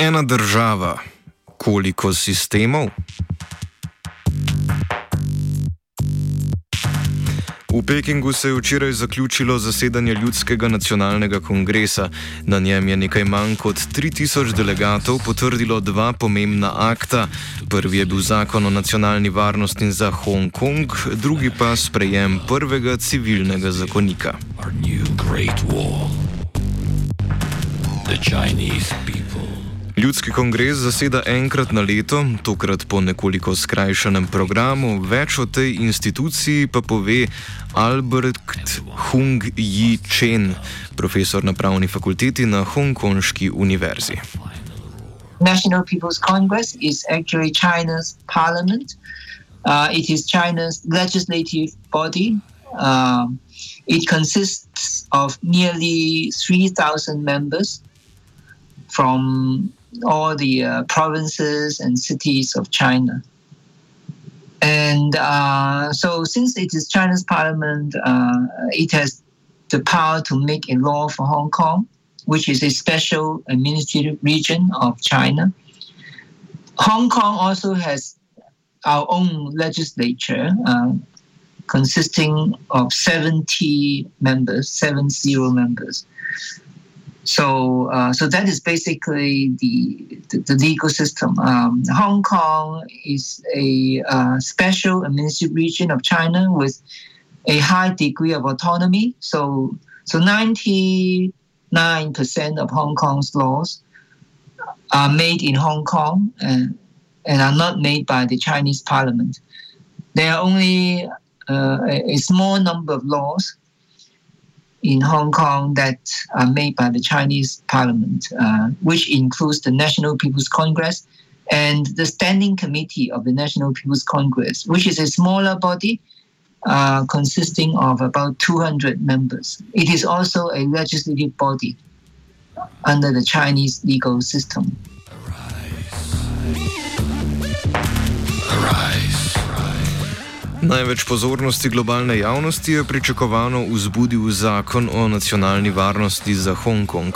Ena država, koliko sistemov? V Pekingu se je včeraj zaključilo zasedanje Ljudskega nacionalnega kongresa. Na njem je nekaj manj kot 3000 delegatov potrdilo dva pomembna akta. Prvi je bil zakon o nacionalni varnosti za Hongkong, drugi pa sprejem prvega civilnega zakonika. Ljudski kongres zaseda enkrat na leto, tokrat po nekoliko skrajšanem programu. Več o tej instituciji pa pove Albert Hung Yi Chen, profesor na pravni fakulteti na Hongkonški univerzi. National People's Congress is actually China's parliament. Uh, it is China's legislative body. Um, it consists of nearly 3,000 members from all the uh, provinces and cities of China. And uh, so, since it is China's parliament, uh, it has the power to make a law for Hong Kong, which is a special administrative region of China. Hong Kong also has our own legislature, uh, consisting of 70 members, seven zero members. So, uh, so that is basically the the, the legal system. Um, Hong Kong is a uh, special administrative region of China with a high degree of autonomy. So, so ninety nine percent of Hong Kong's laws are made in Hong Kong and, and are not made by the Chinese Parliament. There are only uh, a, a small number of laws in Hong Kong that are made by the Chinese Parliament, uh, which includes the National People's Congress and the Standing Committee of the National People's Congress, which is a smaller body uh, consisting of about 200 members. It is also a legislative body under the Chinese legal system. Največ pozornosti globalne javnosti je pričakovano vzbudil zakon o nacionalni varnosti za Hongkong.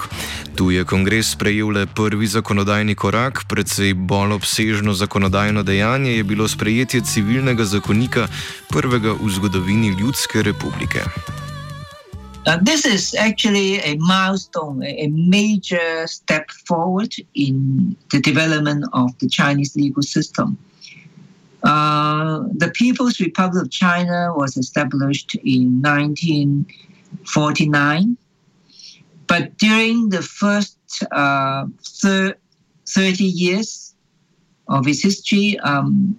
Tu je kongres sprejel le prvi zakonodajni korak, predvsej bolj obsežno zakonodajno dejanje je bilo sprejetje civilnega zakonika, prvega v zgodovini Ljudske republike. Uh, this is actually a milestone, a major step forward in the development of the Chinese legal system. Uh, the People's Republic of China was established in 1949, but during the first uh, thir- 30 years of its history, um,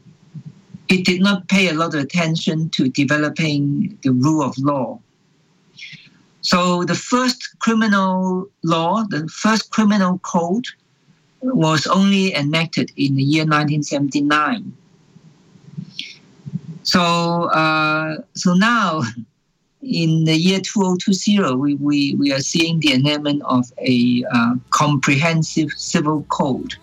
it did not pay a lot of attention to developing the rule of law. So the first criminal law, the first criminal code, was only enacted in the year 1979. So, uh, so now, in the year 2020, we, we, we are seeing the enactment of a uh, comprehensive civil code.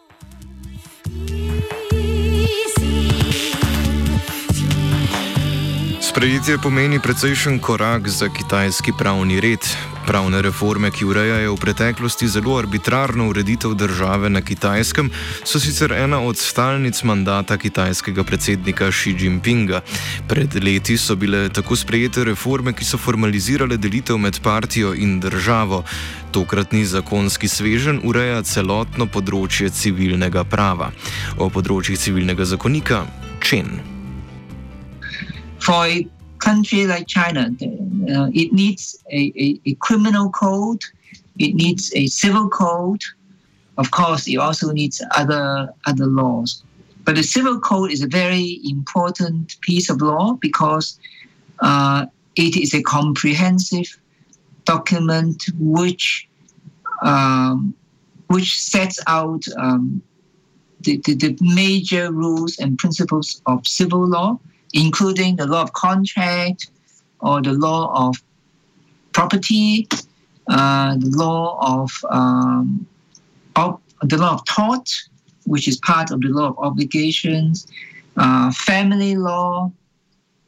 Sprejetje pomeni precejšen korak za kitajski pravni red. Pravne reforme, ki urejajo v preteklosti zelo arbitrarno ureditev države na kitajskem, so sicer ena od stalnic mandata kitajskega predsednika Xi Jinpinga. Pred leti so bile tako sprejete reforme, ki so formalizirale delitev med partijo in državo. Tokratni zakonski svežen ureja celotno področje civilnega prava. O področjih civilnega zakonika Čen. For a country like China, uh, it needs a, a, a, criminal code, it needs a civil code. Of course, it also needs other other laws. But the civil code is a very important piece of law because uh, it is a comprehensive document which um, which sets out um, the, the, the major rules and principles of civil law including the law of contract or the law of property, uh, the law of, um, of, the law of tort, which is part of the law of obligations, uh, family law,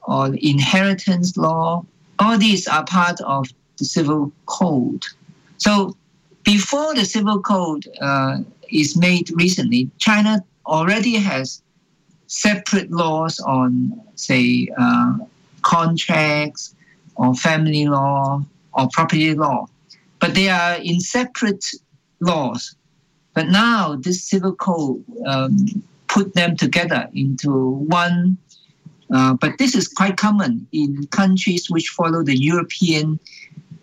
or inheritance law. All these are part of the civil code. So before the civil code uh, is made recently, China already has separate laws on, say, uh, contracts or family law or property law, but they are in separate laws. But now this civil code um, put them together into one. Uh, but this is quite common in countries which follow the European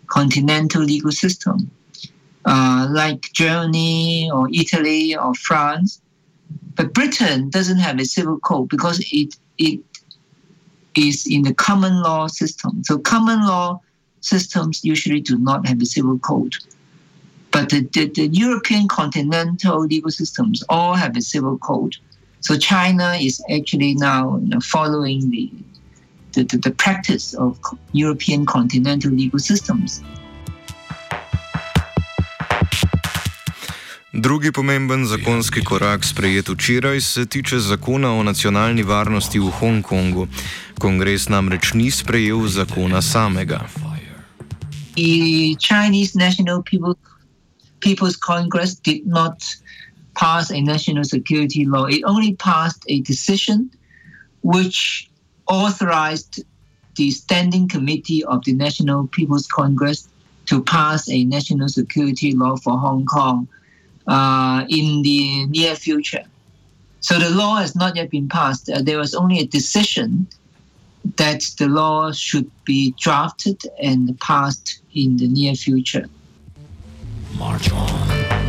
continental legal system, uh, like Germany or Italy or France. But Britain doesn't have a civil code because it it is in the common law system. So common law systems usually do not have a civil code. But the, the, the European continental legal systems all have a civil code. So China is actually now you know, following the, the, the, the practice of European continental legal systems. Drugi pomemben zakonski korak, sprejet včeraj, se tiče zakona o nacionalni varnosti v Hongkongu. Kongres namreč ni sprejel zakona samega. The Chinese National People, People's Congress did not pass a national security law. It only passed a decision which authorized the Standing Committee of the National People's Congress to pass a national security law for Hong Kong. Uh, in the near future. So the law has not yet been passed. Uh, there was only a decision that the law should be drafted and passed in the near future. March on.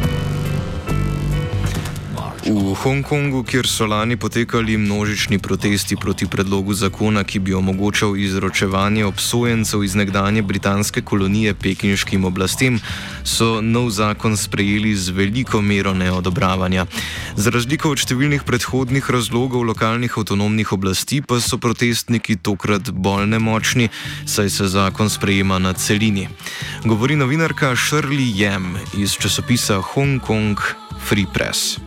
V Hongkongu, kjer so lani potekali množični protesti proti predlogu zakona, ki bi omogočal izročevanje obsojencev iz nekdanje britanske kolonije pekinškim oblastem, so nov zakon sprejeli z veliko mero neodobravanja. Za razliko od številnih predhodnih razlogov lokalnih avtonomnih oblasti, pa so protestniki tokrat bolj nemočni, saj se zakon sprejema na celini. Govori novinarka Shirley Yam iz časopisa Hong Kong Free Press.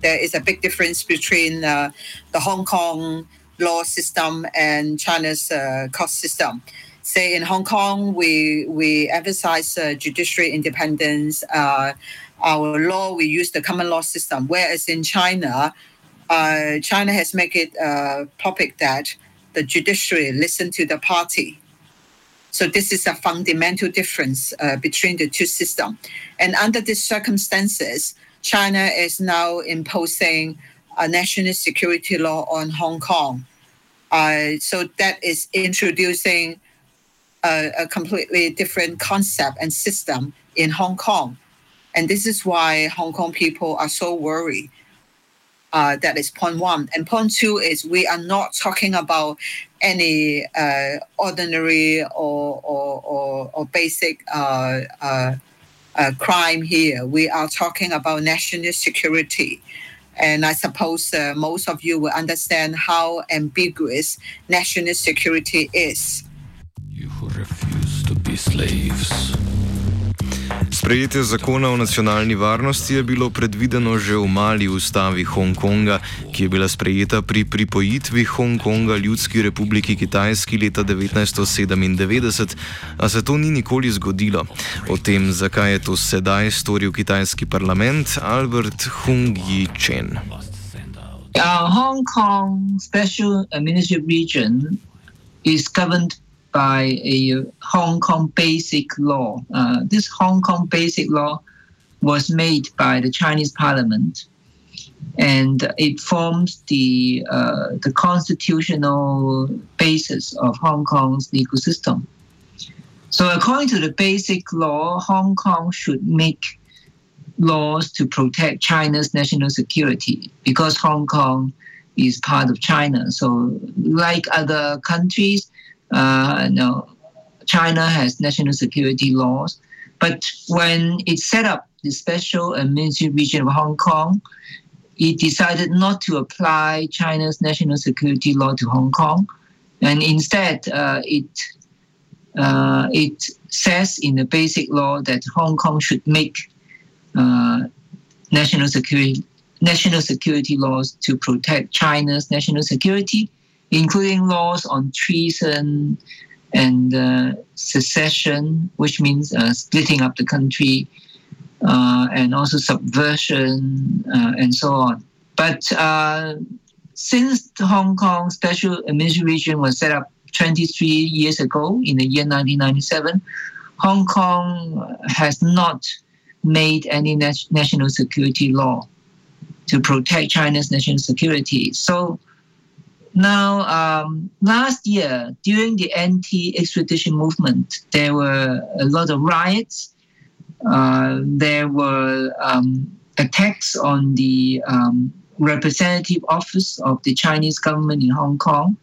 There is a big difference between uh, the Hong Kong law system and China's uh, court system. Say in Hong Kong, we we emphasize uh, judiciary independence. Uh, our law we use the common law system, whereas in China, uh, China has made it a topic that the judiciary listen to the party. So this is a fundamental difference uh, between the two systems. And under these circumstances, China is now imposing a national security law on Hong Kong. Uh, so that is introducing a, a, completely different concept and system in Hong Kong. And this is why Hong Kong people are so worried. Uh, that is point one. And point two is we are not talking about any uh, ordinary or, or, or, or basic uh, crime here. We are talking about national security. And I suppose uh, most of you will understand how ambiguous national security is. You who refuse to be slaves. Sprejetje zakona o nacionalni varnosti je bilo predvideno že v mali ustavi Hongkonga, ki je bila sprejeta pri pripojitvi Hongkonga Ljudski republiki Kitajski leta 1997, a se to ni nikoli zgodilo. O tem, zakaj je to sedaj storil kitajski parlament, Albert Hung Yi Chen. Uh, Hong Kong Special Administrative Region is governed by a Hong Kong Basic Law. Uh, this Hong Kong Basic Law was made by the Chinese Parliament, and it forms the uh, the constitutional basis of Hong Kong's legal system. So, according to the Basic Law, Hong Kong should make laws to protect China's national security because Hong Kong is part of China. So, like other countries, uh, no, China has national security laws, but when it set up the special administrative region of Hong Kong, it decided not to apply China's national security law to Hong Kong, and instead uh, it uh, it says in the basic law that Hong Kong should make uh, national security national security laws to protect China's national security including laws on treason and uh, secession, which means uh, splitting up the country, uh, and also subversion uh, and so on. But uh, since the Hong Kong Special Administration was set up 23 years ago in the year 1997, Hong Kong has not made any nat- national security law to protect China's national security. So now, um, last year, during the anti extradition movement, there were a lot of riots. Uh, there were um, attacks on the um, representative office of the Chinese government in Hong Kong.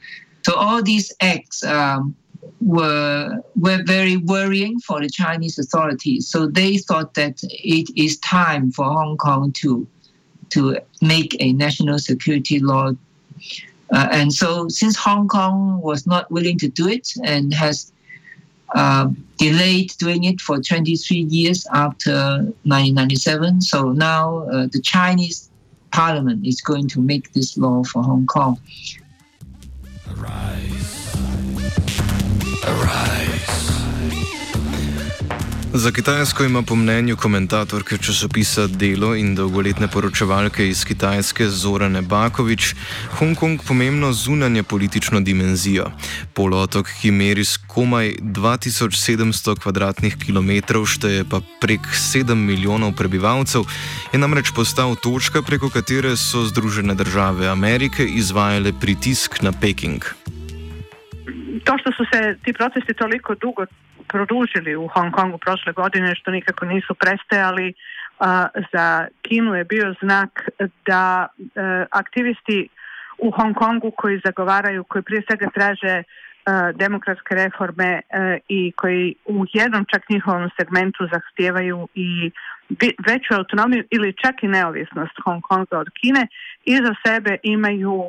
So, all these acts um, were, were very worrying for the Chinese authorities. So, they thought that it is time for Hong Kong to, to make a national security law uh, and so, since Hong Kong was not willing to do it and has uh, delayed doing it for 23 years after 1997, so now uh, the Chinese parliament is going to make this law for Hong Kong. Arise. Arise. Za Kitajsko ima po mnenju komentatorke časopisa Delo in dolgoletne poročevalke iz Kitajske Zorane Bakovič Hongkong pomembno zunanje politično dimenzijo. Polotok, ki meri skomaj 2700 km2, šteje pa prek 7 milijonov prebivalcev, je namreč postal točka, preko katere so Združene države Amerike izvajale pritisk na Peking. To, što su se ti procesi toliko dugo produžili u Hong Kongu prošle godine, što nikako nisu prestajali, a, za Kinu je bio znak da e, aktivisti u Hong Kongu koji zagovaraju, koji prije svega traže e, demokratske reforme e, i koji u jednom čak njihovom segmentu zahtijevaju i veću autonomiju ili čak i neovisnost Hong Konga od Kine, iza sebe imaju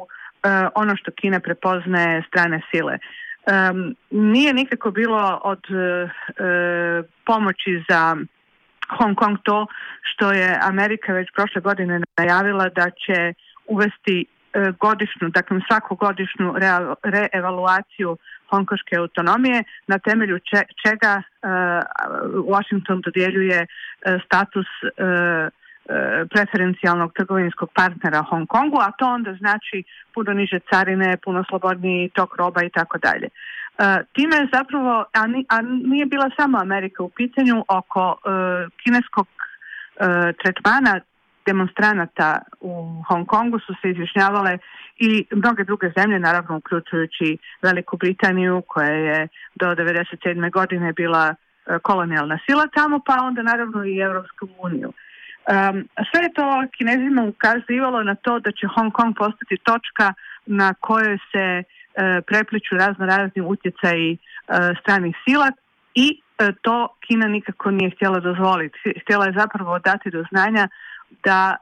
ono što Kina prepoznaje strane sile. Um, nije nikako bilo od uh, pomoći za Hong Kong to što je Amerika već prošle godine najavila da će uvesti uh, godišnju, dakle svaku godišnju reevaluaciju hongkoške autonomije na temelju če, čega Washington dodjeljuje status E, preferencijalnog trgovinskog partnera Hong Kongu, a to onda znači puno niže carine, puno slobodniji tok roba i tako dalje. E, time je zapravo, a nije bila samo Amerika u pitanju, oko e, kineskog tretmana demonstranata u Hong Kongu su se izjašnjavale i mnoge druge zemlje, naravno uključujući Veliku Britaniju koja je do 1997. godine bila kolonijalna sila tamo, pa onda naravno i Europsku uniju. Um, sve je to kinezima ukazivalo na to da će Hong Kong postati točka na kojoj se uh, prepliču razno razni utjecaji uh, stranih sila i uh, to Kina nikako nije htjela dozvoliti. Htjela je zapravo dati do znanja da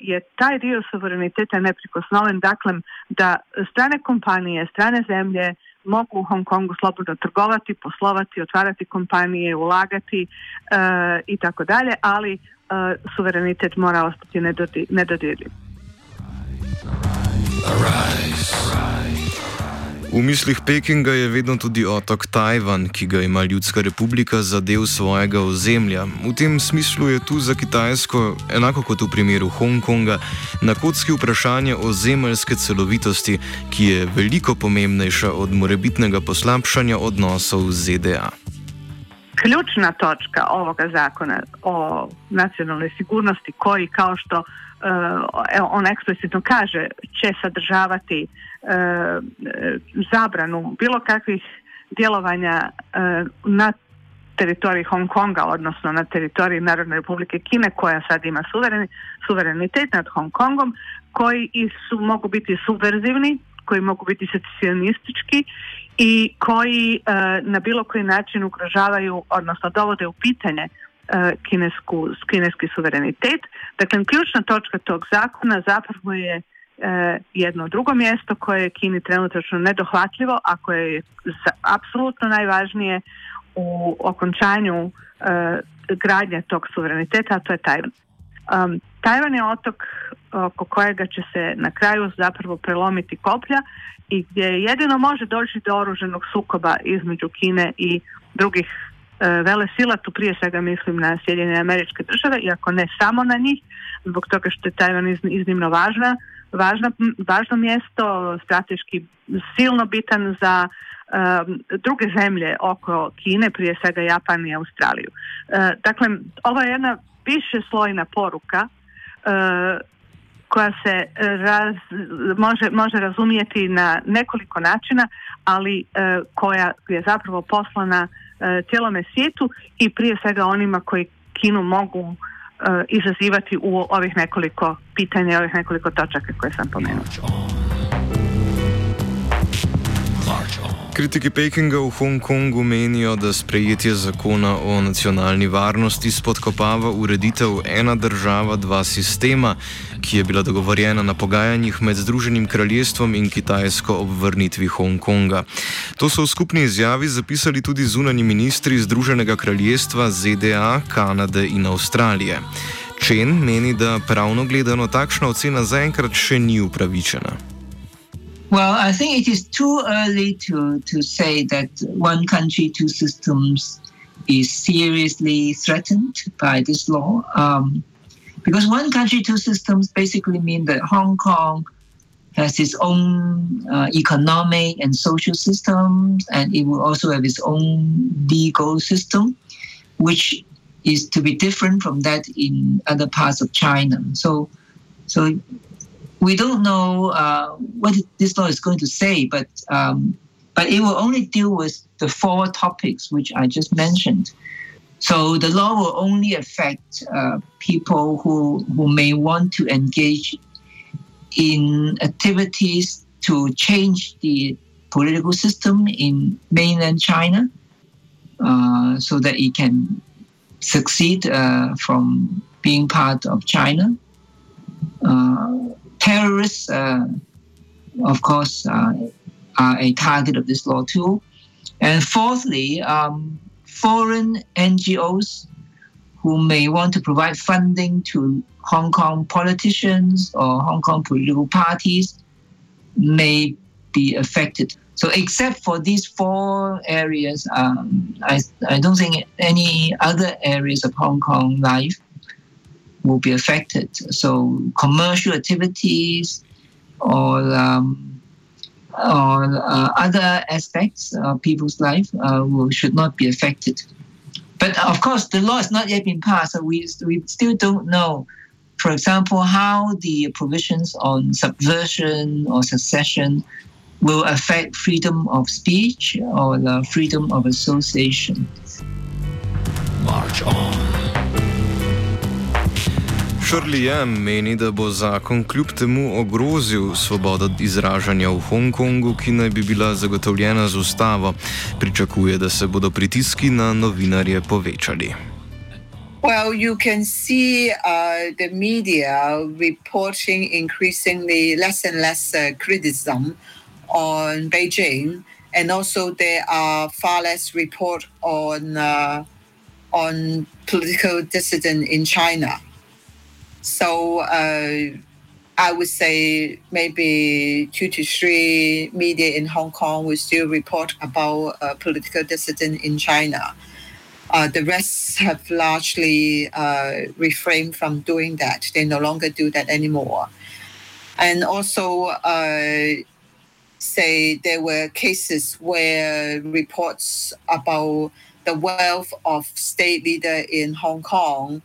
je taj dio suvereniteta neprikosnoven, dakle da strane kompanije, strane zemlje mogu u Hong Kongu slobodno trgovati, poslovati, otvarati kompanije, ulagati i tako dalje, ali suverenitet mora ostati nedodirljiv. V mislih Pekinga je vedno tudi otok Tajvan, ki ga ima Ljudska republika za del svojega ozemlja. V tem smislu je tu za Kitajsko, enako kot v primeru Hongkonga, na kocki vprašanje o zemeljske celovitosti, ki je veliko pomembnejša od morebitnega poslabšanja odnosov z ZDA. Ključna točka ovoga zakona o nacionalnoj sigurnosti, koji kao što uh, on eksplicitno kaže, će sadržavati E, zabranu bilo kakvih djelovanja e, na teritoriji Hong Konga, odnosno na teritoriji Narodne republike Kine koja sad ima suverenitet nad Hong Kongom, koji su, mogu biti subverzivni, koji mogu biti secesionistički i koji e, na bilo koji način ugrožavaju, odnosno dovode u pitanje kinesku, kineski suverenitet. Dakle, ključna točka tog zakona zapravo je E, jedno drugo mjesto koje je Kini trenutačno nedohvatljivo, a koje je apsolutno najvažnije u okončanju e, gradnje tog suvereniteta, a to je Tajvan. Um, Tajvan je otok oko kojega će se na kraju zapravo prelomiti koplja i gdje jedino može doći do oruženog sukoba između Kine i drugih e, vele sila, tu prije svega mislim na Sjedinjene američke države, iako ne samo na njih, zbog toga što je Tajvan iznimno važna važno, važno mjesto, strateški silno bitan za um, druge zemlje oko Kine, prije svega Japan i Australiju. Uh, dakle, ovo je jedna više slojna poruka uh, koja se raz, može, može razumijeti na nekoliko načina, ali uh, koja je zapravo poslana cijelome svijetu i prije svega onima koji Kinu mogu uh, izazivati u ovih nekoliko pitanja, ovih nekoliko točaka koje sam pomenula. Kritiki Pekinga v Hongkongu menijo, da sprejetje zakona o nacionalni varnosti spodkopava ureditev ena država, dva sistema, ki je bila dogovorjena na pogajanjih med Združenim kraljestvom in Kitajsko ob vrnitvi Hongkonga. To so v skupni izjavi zapisali tudi zunani ministri Združenega kraljestva, ZDA, Kanade in Avstralije. Čen meni, da pravno gledano takšna ocena zaenkrat še ni upravičena. Well, I think it is too early to, to say that one country, two systems is seriously threatened by this law. Um, because one country, two systems basically mean that Hong Kong has its own uh, economic and social systems, and it will also have its own legal system, which is to be different from that in other parts of China. So, so we don't know uh, what this law is going to say, but um, but it will only deal with the four topics which I just mentioned. So the law will only affect uh, people who who may want to engage in activities to change the political system in mainland China, uh, so that it can succeed uh, from being part of China. Uh, terrorists, uh, of course, uh, are a target of this law too. And fourthly, um, foreign NGOs who may want to provide funding to Hong Kong politicians or Hong Kong political parties may be affected. So, except for these four areas, um, I, I don't think any other areas of Hong Kong life will be affected. So commercial activities or um, or uh, other aspects of people's life uh, will, should not be affected. But of course, the law has not yet been passed, so we, we still don't know, for example, how the provisions on subversion or secession will affect freedom of speech or the freedom of association. March on. Shirley Yam meni, da bo zakon kljub temu ogrozil svobodo izražanja v Hongkongu, ki naj bi bila zagotovljena z ustavo. Pričakuje, da se bodo pritiski na novinarje povečali. Well, you can see uh, the media reporting increasingly less and less uh, criticism on Beijing and also there are far less report on uh, on political dissident in China. So uh, I would say maybe two to three media in Hong Kong will still report about uh, political dissident in China. Uh, the rest have largely uh, refrained from doing that. They no longer do that anymore. And also, uh, say there were cases where reports about the wealth of state leader in Hong Kong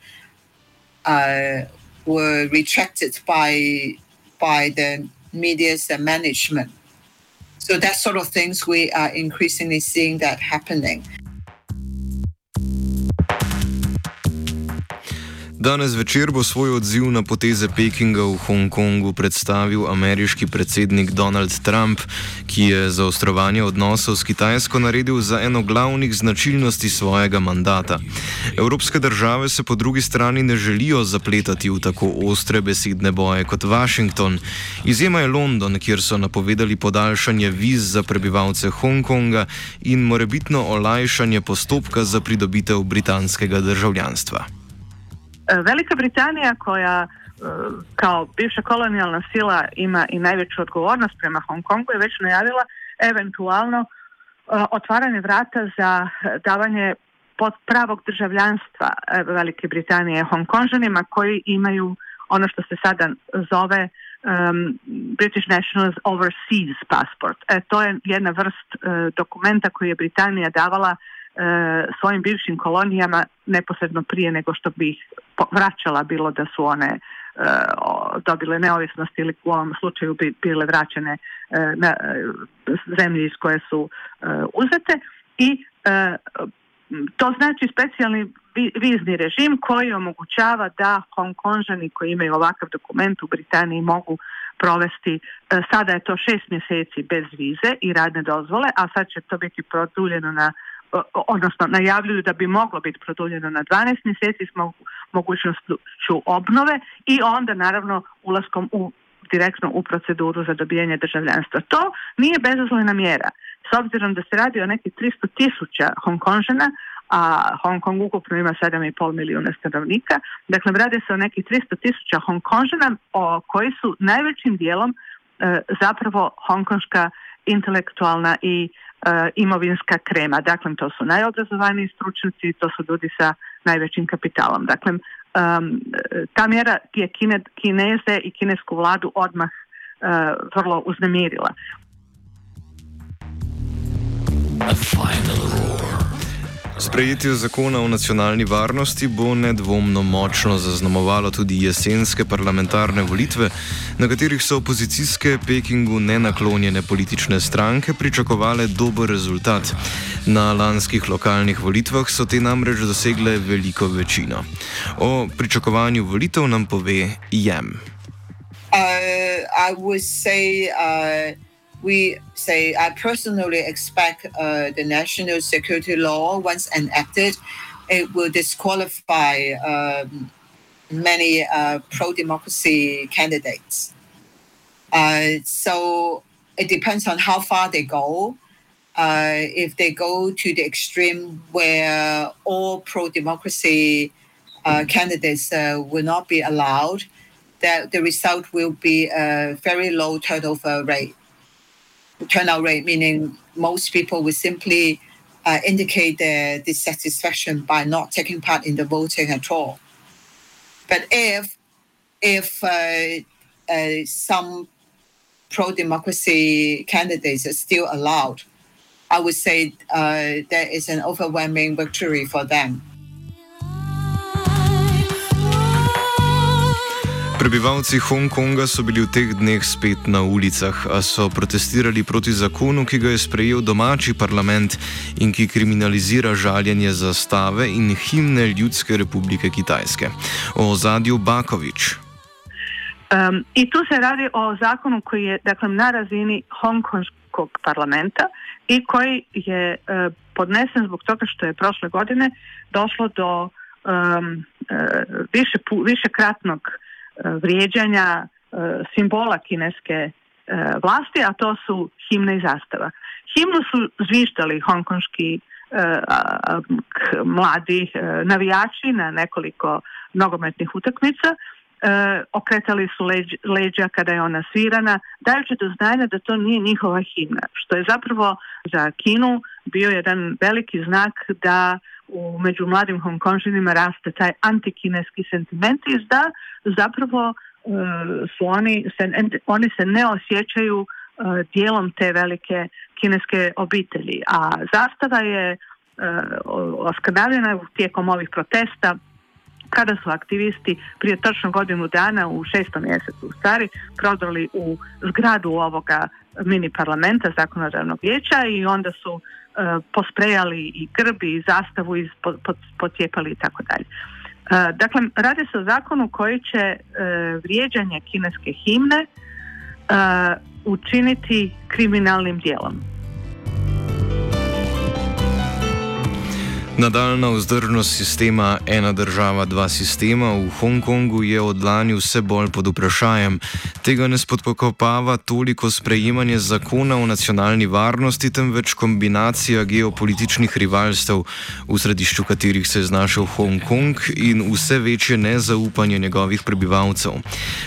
uh, were retracted by by the media's management. So that sort of things we are increasingly seeing that happening. Danes večer bo svoj odziv na poteze Pekinga v Hongkongu predstavil ameriški predsednik Donald Trump, ki je zaostrovanje odnosov s Kitajsko naredil za eno glavnih značilnosti svojega mandata. Evropske države se po drugi strani ne želijo zapletati v tako ostre besedne boje kot Washington. Izjema je London, kjer so napovedali podaljšanje viz za prebivalce Hongkonga in morebitno olajšanje postopka za pridobitev britanskega državljanstva. Velika Britanija koja kao bivša kolonijalna sila ima i najveću odgovornost prema Hong Kongu je već najavila eventualno otvaranje vrata za davanje pod pravog državljanstva Velike Britanije Hongkonžanima koji imaju ono što se sada zove um, British National Overseas Passport. E, to je jedna vrst uh, dokumenta koji je Britanija davala svojim bivšim kolonijama neposredno prije nego što bi ih vraćala bilo da su one dobile neovisnost ili u ovom slučaju bi bile vraćene na zemlji iz koje su uzete. I to znači specijalni vizni režim koji omogućava da Hongkonžani koji imaju ovakav dokument u Britaniji mogu provesti, sada je to šest mjeseci bez vize i radne dozvole, a sad će to biti produljeno na odnosno najavljuju da bi moglo biti produljeno na 12 mjeseci s mogućnošću obnove i onda naravno ulaskom u direktno u proceduru za dobijanje državljanstva. To nije bezazlojna mjera. S obzirom da se radi o nekih 300 tisuća Hongkonžana, a Hong Kong ukupno ima 7,5 milijuna stanovnika, dakle radi se o nekih 300 tisuća Hongkonžana koji su najvećim dijelom e, zapravo hongkonška intelektualna i E, imovinska krema. Dakle, to su najobrazovaniji stručnjaci, to su ljudi sa najvećim kapitalom. Dakle, um, ta mjera je Kine, Kineze i kinesku vladu odmah uh, vrlo uznemirila. A final. Sprejetje zakona o nacionalni varnosti bo nedvomno močno zaznamovalo tudi jesenske parlamentarne volitve, na katerih so opozicijske Pekingu nenaklonjene politične stranke pričakovale dober rezultat. Na lanskih lokalnih volitvah so te namreč dosegle veliko večino. O pričakovanju volitev nam pove Jem. Uh, we say I personally expect uh, the national security law once enacted, it will disqualify um, many uh, pro-democracy candidates. Uh, so it depends on how far they go. Uh, if they go to the extreme where all pro-democracy uh, candidates uh, will not be allowed, that the result will be a very low turnover rate turnout rate, meaning most people will simply uh, indicate their dissatisfaction by not taking part in the voting at all. But if if uh, uh, some pro-democracy candidates are still allowed, I would say uh, there is an overwhelming victory for them. Prebivalci Hongkonga so bili v teh dneh spet na ulicah, a so protestirali proti zakonu, ki ga je sprejel domači parlament in ki kriminalizira žaljenje zastave in himne Ljudske republike Kitajske. O zadju Bakovič. Um, I tu se radi o zakonu koji je dakle, na razini Hongkonskog parlamenta i koji je uh, podnesen zbog toga što je prošle godine došlo do um, uh, više, više kratnog vrijeđanja e, simbola kineske e, vlasti, a to su himne i zastava. Himnu su zvištali hongkonški mladi navijači na nekoliko nogometnih utakmica. okretali su leđa kada je ona svirana, dajući do znanja da to nije njihova himna, što je zapravo za Kinu bio jedan veliki znak da u među mladim Hongkonžinima raste taj antikineski sentiment i da zapravo su oni se, oni se ne osjećaju dijelom te velike kineske obitelji. A zastava je oskrnavljena tijekom ovih protesta kada su aktivisti prije točno godinu dana u šestom mjesecu u stari prodali u zgradu ovoga mini parlamenta zakonodavnog vijeća i onda su posprejali i grbi i zastavu i potjepali i tako dalje. Dakle, radi se o zakonu koji će vrijeđanje kineske himne učiniti kriminalnim dijelom. Nadaljna vzdržnost sistema ena država, dva sistema v Hongkongu je od lani vse bolj pod vprašanjem. Tega ne spodpokopava toliko sprejemanje zakona o nacionalni varnosti, temveč kombinacija geopolitičnih rivalstev, v središču katerih se je znašel Hongkong in vse večje nezaupanje njegovih prebivalcev.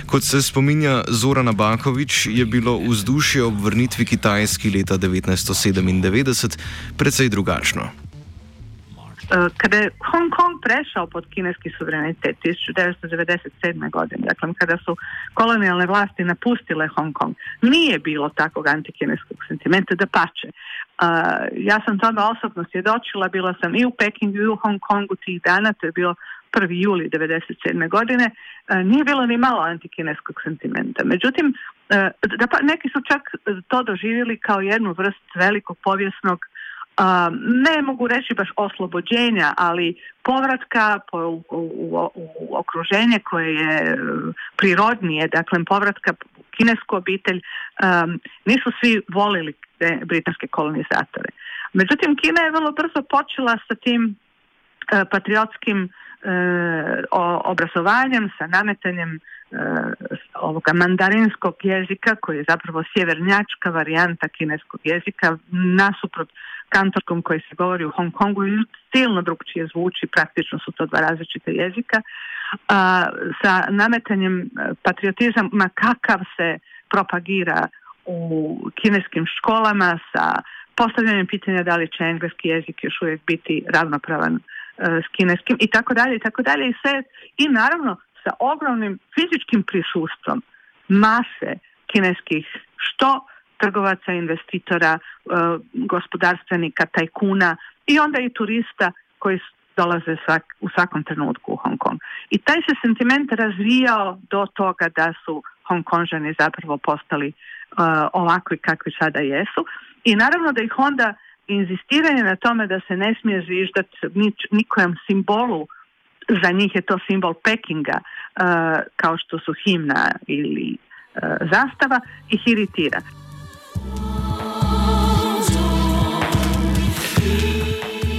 Kot se spominja Zoran Bakovič, je bilo vzdušje ob vrnitvi Kitajski leta 1997 precej drugačno. Kada je Hong Kong prešao pod kineski suverenitet 1997. godine, dakle kada su kolonijalne vlasti napustile Hong Kong, nije bilo takvog antikineskog sentimenta da pače. ja sam tome osobno svjedočila, bila sam i u Pekingu i u Hong Kongu tih dana, to je bilo 1. juli 1997. godine, nije bilo ni malo antikineskog sentimenta. Međutim, da pa, neki su čak to doživjeli kao jednu vrst velikog povijesnog ne mogu reći baš oslobođenja, ali povratka u, u, u okruženje koje je prirodnije, dakle povratka u kinesku obitelj, nisu svi volili britanske kolonizatore. Međutim, Kina je vrlo brzo počela sa tim patriotskim obrazovanjem, sa nametanjem ovoga mandarinskog jezika koji je zapravo sjevernjačka varijanta kineskog jezika nasuprot kantorskom koji se govori u Hong Kongu i silno drugčije zvuči, praktično su to dva različita jezika, a, sa nametanjem patriotizma kakav se propagira u kineskim školama, sa postavljanjem pitanja da li će engleski jezik još uvijek biti ravnopravan s kineskim i tako dalje i tako dalje i sve i naravno sa ogromnim fizičkim prisustvom mase kineskih što trgovaca, investitora, e, gospodarstvenika, tajkuna i onda i turista koji dolaze u svakom trenutku u Hong Kong. I taj se sentiment razvijao do toga da su Hong Kongžani zapravo postali uh, ovakvi kakvi sada jesu. I naravno da ih onda inzistiranje na tome da se ne smije zviždati nikojem simbolu, za njih je to simbol Pekinga, uh, kao što su himna ili uh, zastava, ih iritira.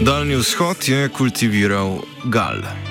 Daljni vzhod je kultiviral gal.